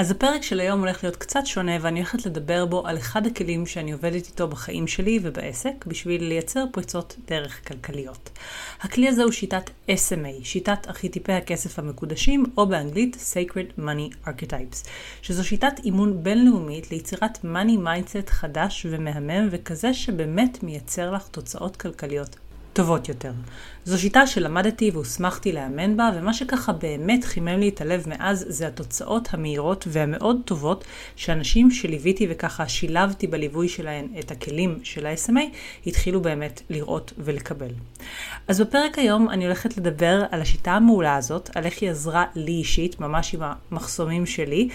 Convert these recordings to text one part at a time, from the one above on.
אז הפרק של היום הולך להיות קצת שונה ואני הולכת לדבר בו על אחד הכלים שאני עובדת איתו בחיים שלי ובעסק בשביל לייצר פריצות דרך כלכליות. הכלי הזה הוא שיטת SMA, שיטת ארכיטיפי הכסף המקודשים, או באנגלית Sacred Money Archetypes, שזו שיטת אימון בינלאומית ליצירת money mindset חדש ומהמם וכזה שבאמת מייצר לך תוצאות כלכליות טובות יותר. זו שיטה שלמדתי והוסמכתי לאמן בה, ומה שככה באמת חימם לי את הלב מאז זה התוצאות המהירות והמאוד טובות שאנשים שליוויתי וככה שילבתי בליווי שלהן את הכלים של ה-SMA, התחילו באמת לראות ולקבל. אז בפרק היום אני הולכת לדבר על השיטה המעולה הזאת, על איך היא עזרה לי אישית, ממש עם המחסומים שלי,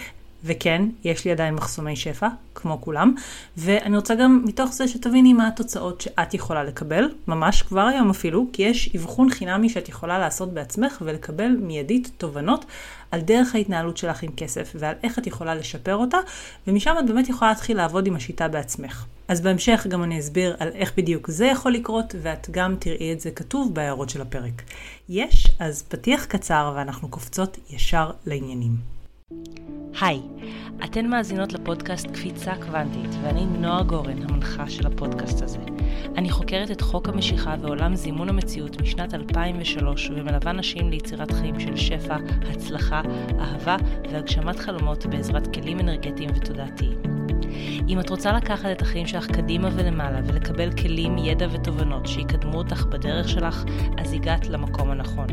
וכן, יש לי עדיין מחסומי שפע, כמו כולם, ואני רוצה גם מתוך זה שתביני מה התוצאות שאת יכולה לקבל, ממש כבר היום אפילו, כי יש אבחון חינמי שאת יכולה לעשות בעצמך ולקבל מיידית תובנות על דרך ההתנהלות שלך עם כסף ועל איך את יכולה לשפר אותה, ומשם את באמת יכולה להתחיל לעבוד עם השיטה בעצמך. אז בהמשך גם אני אסביר על איך בדיוק זה יכול לקרות, ואת גם תראי את זה כתוב בהערות של הפרק. יש, אז פתיח קצר ואנחנו קופצות ישר לעניינים. היי, אתן מאזינות לפודקאסט קפיצה קוונטית, ואני נועה גורן, המנחה של הפודקאסט הזה. אני חוקרת את חוק המשיכה ועולם זימון המציאות משנת 2003, ומלווה נשים ליצירת חיים של שפע, הצלחה, אהבה והגשמת חלומות בעזרת כלים אנרגטיים ותודעתיים. אם את רוצה לקחת את החיים שלך קדימה ולמעלה ולקבל כלים, ידע ותובנות שיקדמו אותך בדרך שלך, אז הגעת למקום הנכון.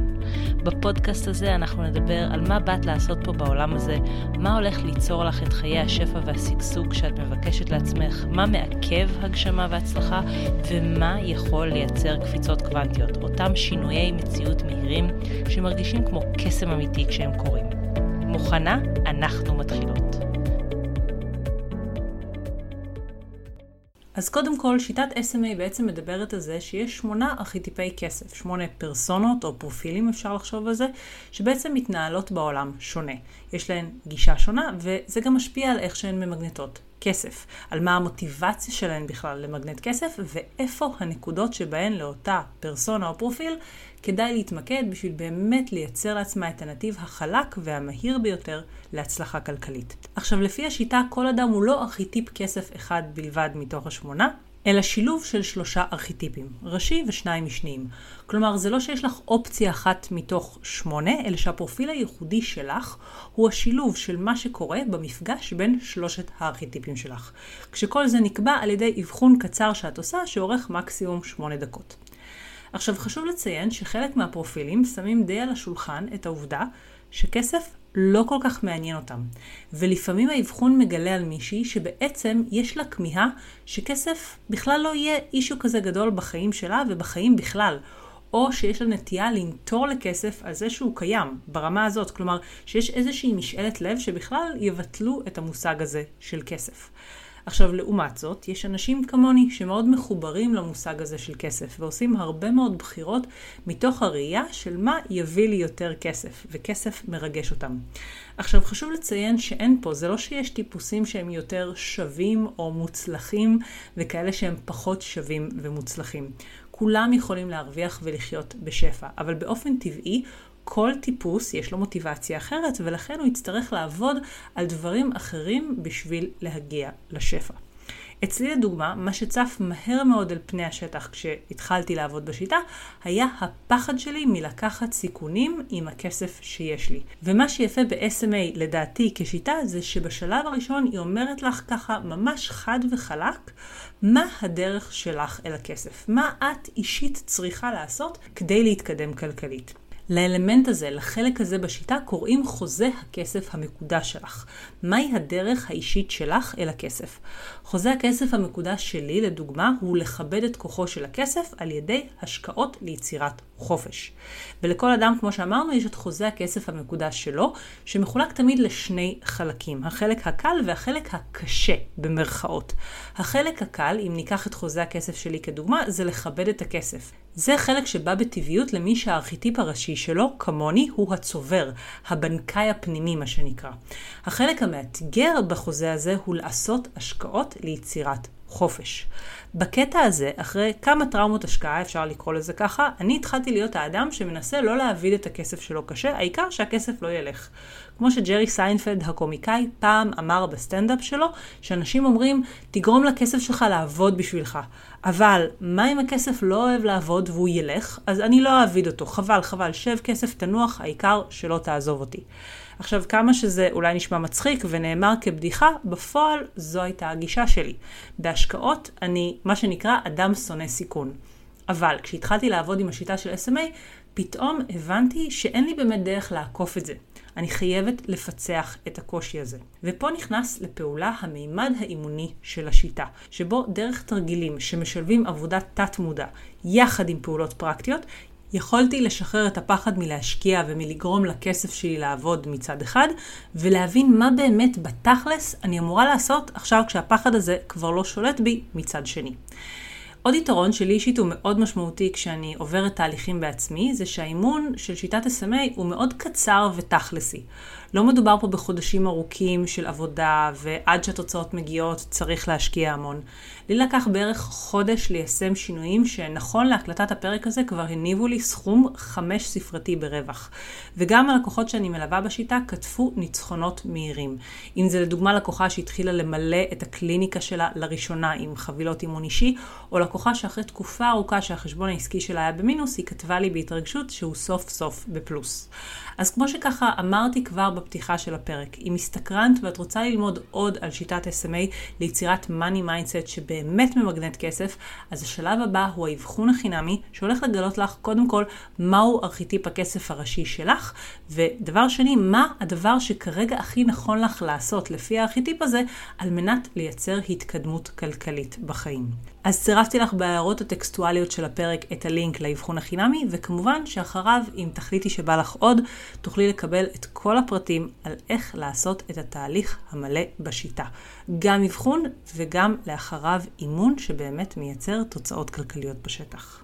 בפודקאסט הזה אנחנו נדבר על מה באת לעשות פה בעולם הזה, מה הולך ליצור לך את חיי השפע והשגשוג שאת מבקשת לעצמך, מה מעכב הגשמה והצלחה, ומה יכול לייצר קפיצות קוונטיות, אותם שינויי מציאות מהירים שמרגישים כמו קסם אמיתי כשהם קורים. מוכנה? אנחנו מתחילות. אז קודם כל, שיטת SMA בעצם מדברת על זה שיש שמונה ארכיטיפי כסף, שמונה פרסונות או פרופילים אפשר לחשוב על זה, שבעצם מתנהלות בעולם שונה. יש להן גישה שונה, וזה גם משפיע על איך שהן ממגנטות כסף, על מה המוטיבציה שלהן בכלל למגנט כסף, ואיפה הנקודות שבהן לאותה פרסונה או פרופיל כדאי להתמקד בשביל באמת לייצר לעצמה את הנתיב החלק והמהיר ביותר להצלחה כלכלית. עכשיו, לפי השיטה, כל אדם הוא לא ארכיטיפ כסף אחד בלבד מתוך השמונה, אלא שילוב של שלושה ארכיטיפים, ראשי ושניים משניים. כלומר, זה לא שיש לך אופציה אחת מתוך שמונה, אלא שהפרופיל הייחודי שלך הוא השילוב של מה שקורה במפגש בין שלושת הארכיטיפים שלך. כשכל זה נקבע על ידי אבחון קצר שאת עושה, שאורך מקסימום שמונה דקות. עכשיו חשוב לציין שחלק מהפרופילים שמים די על השולחן את העובדה שכסף לא כל כך מעניין אותם. ולפעמים האבחון מגלה על מישהי שבעצם יש לה כמיהה שכסף בכלל לא יהיה אישו כזה גדול בחיים שלה ובחיים בכלל. או שיש לה נטייה לנטור לכסף על זה שהוא קיים, ברמה הזאת. כלומר, שיש איזושהי משאלת לב שבכלל יבטלו את המושג הזה של כסף. עכשיו, לעומת זאת, יש אנשים כמוני שמאוד מחוברים למושג הזה של כסף, ועושים הרבה מאוד בחירות מתוך הראייה של מה יביא לי יותר כסף, וכסף מרגש אותם. עכשיו, חשוב לציין שאין פה, זה לא שיש טיפוסים שהם יותר שווים או מוצלחים, וכאלה שהם פחות שווים ומוצלחים. כולם יכולים להרוויח ולחיות בשפע, אבל באופן טבעי כל טיפוס יש לו מוטיבציה אחרת, ולכן הוא יצטרך לעבוד על דברים אחרים בשביל להגיע לשפע. אצלי לדוגמה, מה שצף מהר מאוד אל פני השטח כשהתחלתי לעבוד בשיטה, היה הפחד שלי מלקחת סיכונים עם הכסף שיש לי. ומה שיפה ב-SMA לדעתי כשיטה, זה שבשלב הראשון היא אומרת לך ככה ממש חד וחלק, מה הדרך שלך אל הכסף. מה את אישית צריכה לעשות כדי להתקדם כלכלית. לאלמנט הזה, לחלק הזה בשיטה, קוראים חוזה הכסף המקודש שלך. מהי הדרך האישית שלך אל הכסף? חוזה הכסף המקודש שלי, לדוגמה, הוא לכבד את כוחו של הכסף על ידי השקעות ליצירת חופש. ולכל אדם, כמו שאמרנו, יש את חוזה הכסף המקודש שלו, שמחולק תמיד לשני חלקים, החלק הקל והחלק הקשה, במרכאות. החלק הקל, אם ניקח את חוזה הכסף שלי כדוגמה, זה לכבד את הכסף. זה חלק שבא בטבעיות למי שהארכיטיפ הראשי שלו, כמוני, הוא הצובר, הבנקאי הפנימי מה שנקרא. החלק המאתגר בחוזה הזה הוא לעשות השקעות ליצירת חופש. בקטע הזה, אחרי כמה טראומות השקעה, אפשר לקרוא לזה ככה, אני התחלתי להיות האדם שמנסה לא להעביד את הכסף שלו קשה, העיקר שהכסף לא ילך. כמו שג'רי סיינפלד הקומיקאי פעם אמר בסטנדאפ שלו, שאנשים אומרים, תגרום לכסף שלך לעבוד בשבילך. אבל מה אם הכסף לא אוהב לעבוד והוא ילך? אז אני לא אעביד אותו. חבל, חבל, שב כסף, תנוח, העיקר שלא תעזוב אותי. עכשיו, כמה שזה אולי נשמע מצחיק ונאמר כבדיחה, בפועל זו הייתה הגישה שלי. בהשקעות אני, מה שנקרא, אדם שונא סיכון. אבל כשהתחלתי לעבוד עם השיטה של SMA, פתאום הבנתי שאין לי באמת דרך לעקוף את זה. אני חייבת לפצח את הקושי הזה. ופה נכנס לפעולה המימד האימוני של השיטה, שבו דרך תרגילים שמשלבים עבודת תת-מודע יחד עם פעולות פרקטיות, יכולתי לשחרר את הפחד מלהשקיע ומלגרום לכסף שלי לעבוד מצד אחד, ולהבין מה באמת בתכלס אני אמורה לעשות עכשיו כשהפחד הזה כבר לא שולט בי מצד שני. עוד יתרון שלי אישית הוא מאוד משמעותי כשאני עוברת תהליכים בעצמי, זה שהאימון של שיטת SMA הוא מאוד קצר ותכלסי. לא מדובר פה בחודשים ארוכים של עבודה, ועד שהתוצאות מגיעות צריך להשקיע המון. לי לקח בערך חודש ליישם שינויים שנכון להקלטת הפרק הזה כבר הניבו לי סכום חמש ספרתי ברווח. וגם הלקוחות שאני מלווה בשיטה כתבו ניצחונות מהירים. אם זה לדוגמה לקוחה שהתחילה למלא את הקליניקה שלה לראשונה עם חבילות אימון אישי, או לקוחה שאחרי תקופה ארוכה שהחשבון העסקי שלה היה במינוס, היא כתבה לי בהתרגשות שהוא סוף סוף בפלוס. אז כמו שככה אמרתי כבר בפתיחה של הפרק, אם הסתקרנת ואת רוצה ללמוד עוד על שיטת SMA ליצירת money mindset שבאמת ממגנט כסף, אז השלב הבא הוא האבחון החינמי שהולך לגלות לך קודם כל מהו ארכיטיפ הכסף הראשי שלך, ודבר שני, מה הדבר שכרגע הכי נכון לך לעשות לפי הארכיטיפ הזה על מנת לייצר התקדמות כלכלית בחיים. אז צירפתי לך בהערות הטקסטואליות של הפרק את הלינק לאבחון החינמי, וכמובן שאחריו, אם תחליטי שבא לך עוד, תוכלי לקבל את כל הפרטים על איך לעשות את התהליך המלא בשיטה. גם אבחון וגם לאחריו אימון שבאמת מייצר תוצאות כלכליות בשטח.